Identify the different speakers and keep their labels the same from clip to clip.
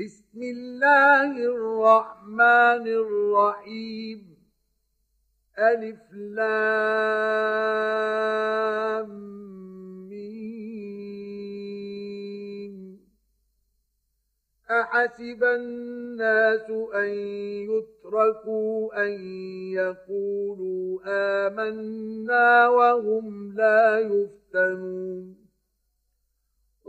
Speaker 1: بسم الله الرحمن الرحيم. ألف لام مين أحسب الناس أن يتركوا أن يقولوا آمنا وهم لا يفتنون.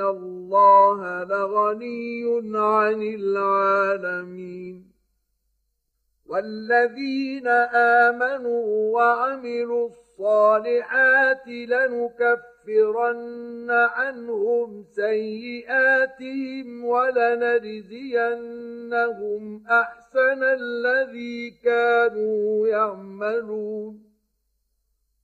Speaker 1: الله لغني عن العالمين والذين آمنوا وعملوا الصالحات لنكفرن عنهم سيئاتهم ولنجزينهم أحسن الذي كانوا يعملون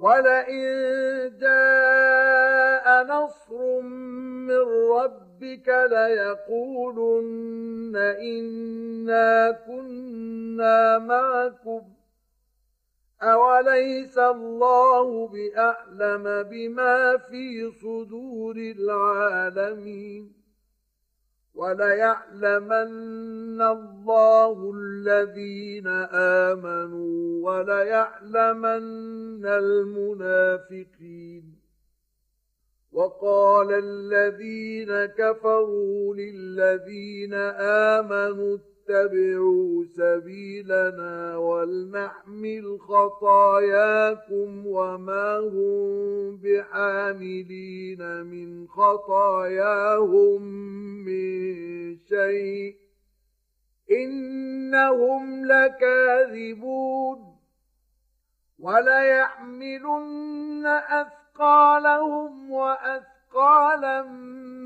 Speaker 1: ولئن جاء نصر من ربك ليقولن إنا كنا معكم أوليس الله بأعلم بما في صدور العالمين وليعلمن الله الذين آمنوا وليعلمن المنافقين. وقال الذين كفروا للذين آمنوا اتبعوا سبيلنا ولنحمل خطاياكم وما هم بحاملين من خطاياهم من شيء إنهم لكاذبون وليحملن أثقالهم وأثقالا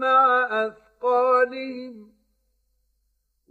Speaker 1: مع أثقالهم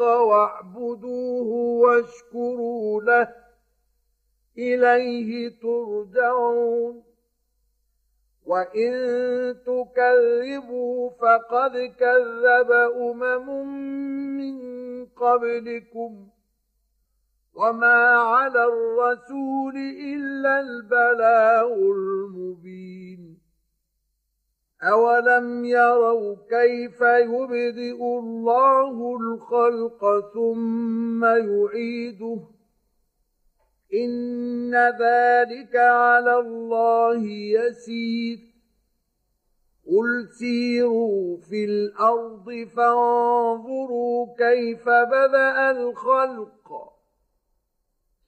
Speaker 1: واعبدوه واشكروا له. إليه ترجعون. وإن تكذبوا فقد كذب أمم من قبلكم. وما على الرسول إلا البلاغ المبين. أولم يروا كيف يبدئ الله الخلق ثم يعيده إن ذلك على الله يسير قل سيروا في الأرض فانظروا كيف بدا الخلق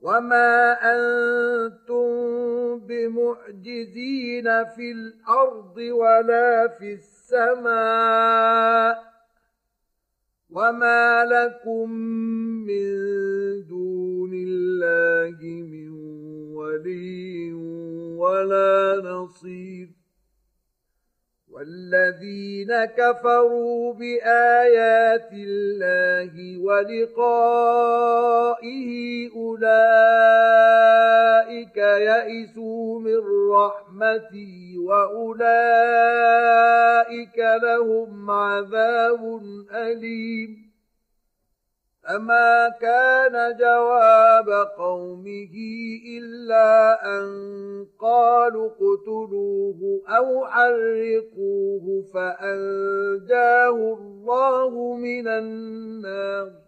Speaker 1: وما أنتم بمعجزين في الأرض ولا في السماء وما لكم من دون الله من ولي ولا نصير والذين كفروا بآيات الله ولقائه يئسوا من رحمتي وأولئك لهم عذاب أليم فما كان جواب قومه إلا أن قالوا اقتلوه أو حرقوه فأنجاه الله من النار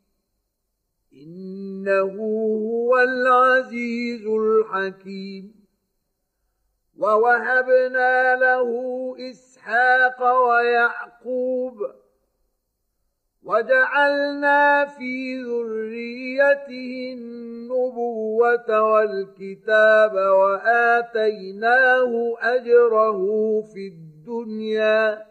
Speaker 1: إنه هو العزيز الحكيم. ووهبنا له إسحاق ويعقوب وجعلنا في ذريته النبوة والكتاب وآتيناه أجره في الدنيا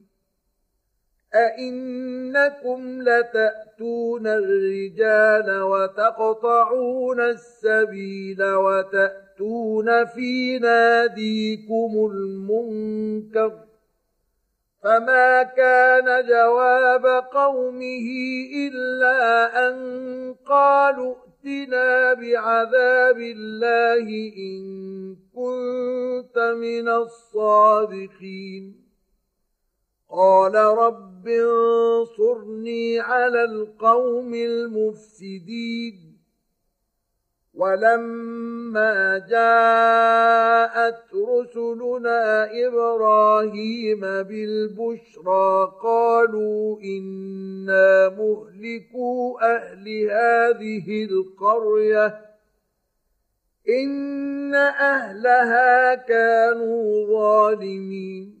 Speaker 1: أئنكم لتأتون الرجال وتقطعون السبيل وتأتون في ناديكم المنكر فما كان جواب قومه إلا أن قالوا ائتنا بعذاب الله إن كنت من الصادقين قال رب انصرني على القوم المفسدين. ولما جاءت رسلنا إبراهيم بالبشرى قالوا إنا مهلكو أهل هذه القرية. إن أهلها كانوا ظالمين.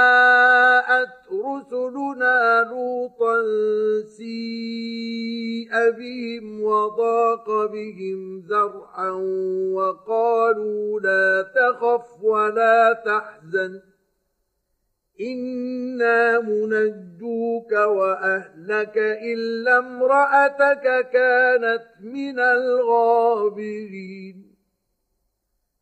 Speaker 1: رسلنا لوطا سيء بهم وضاق بهم ذرعا وقالوا لا تخف ولا تحزن. إنا منجوك وأهلك إلا امرأتك كانت من الغابرين.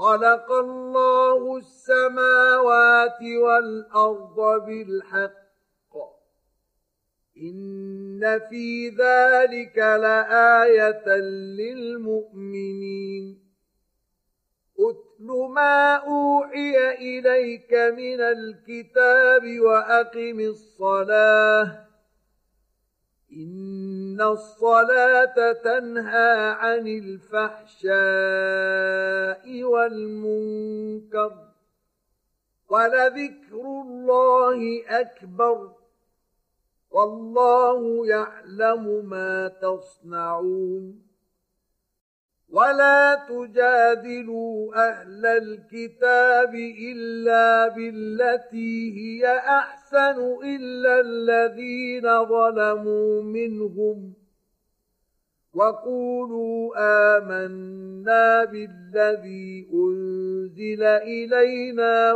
Speaker 1: خلق الله السماوات والأرض بالحق. إن في ذلك لآية للمؤمنين. اتل ما أوحي إليك من الكتاب وأقم الصلاة. إن الصلاة تنهى عن الفحشاء والمنكر ولذكر الله أكبر والله يعلم ما تصنعون ولا تجادلوا أهل الكتاب الا بالتي هي احسن الا الذين ظلموا منهم وقولوا آمنا بالذي أنزل إلينا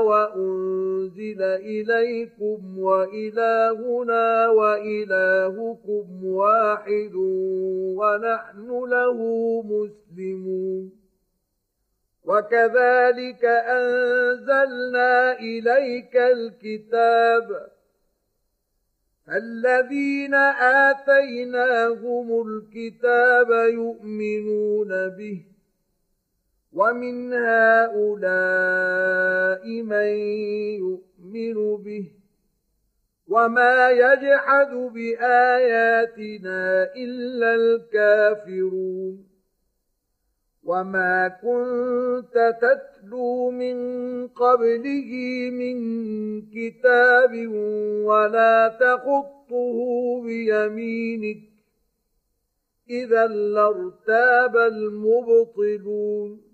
Speaker 1: وأنزل إليكم وإلهنا وإلهكم واحد ونحن له مسلمون. وكذلك أنزلنا إليك الكتاب الذين آتيناهم الكتاب يؤمنون به ومن هؤلاء من يؤمن به وما يجحد بآياتنا إلا الكافرون وما كنت تتلو من قبله من كتاب ولا تخطه بيمينك إذا لارتاب المبطلون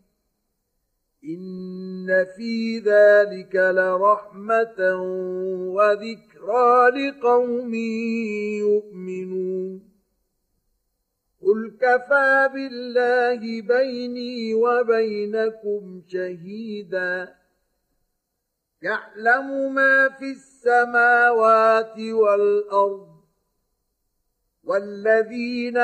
Speaker 1: إن في ذلك لرحمة وذكرى لقوم يؤمنون قل كفى بالله بيني وبينكم شهيداً يعلم ما في السماوات والارض والذين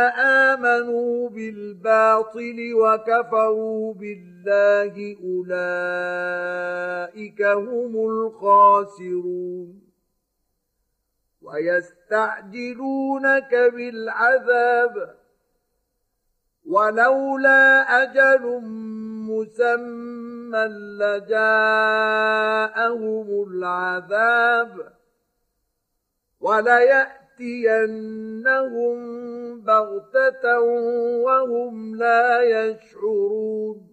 Speaker 1: آمنوا بالباطل وكفروا بالله أولئك هم الخاسرون ويستعجلونك بالعذاب ولولا أجل مسمى لجاءهم العذاب ولياتينهم بغتة وهم لا يشعرون.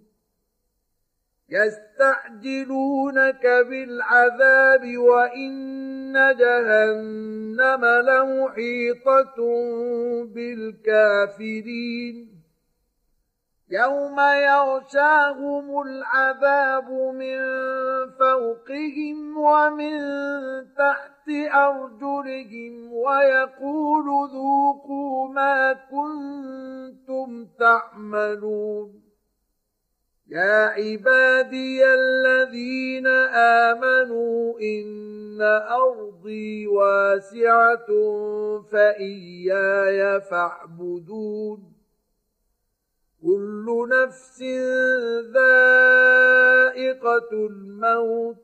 Speaker 1: يستعجلونك بالعذاب وإن جهنم لمحيطة بالكافرين. يوم يغشاهم العذاب من فوقهم ومن تحت أرجلهم ويقول ذوقوا ما كنتم تعملون. يا عبادي الذين آمنوا إن أرضي واسعة فإياي فاعبدون. كل نفس ذائقة الموت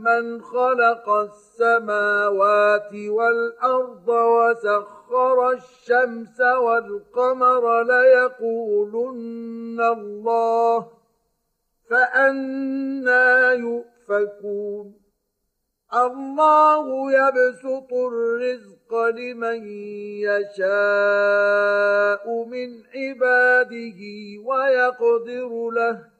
Speaker 1: من خلق السماوات والأرض وسخر الشمس والقمر ليقولن الله فأنا يؤفكون الله يبسط الرزق لمن يشاء من عباده ويقدر له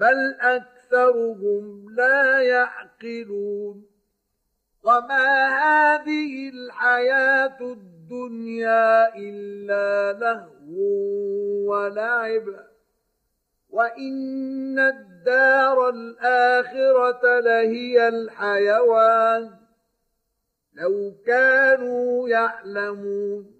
Speaker 1: بل أكثرهم لا يعقلون. وما هذه الحياة الدنيا إلا لهو ولعب. وإن الدار الآخرة لهي الحيوان. لو كانوا يعلمون.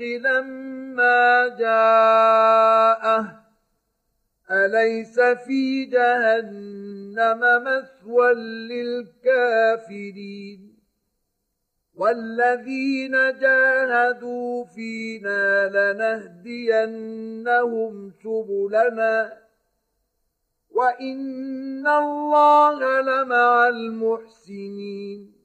Speaker 1: الحق لما جاءه أليس في جهنم مثوى للكافرين والذين جاهدوا فينا لنهدينهم سبلنا وإن الله لمع المحسنين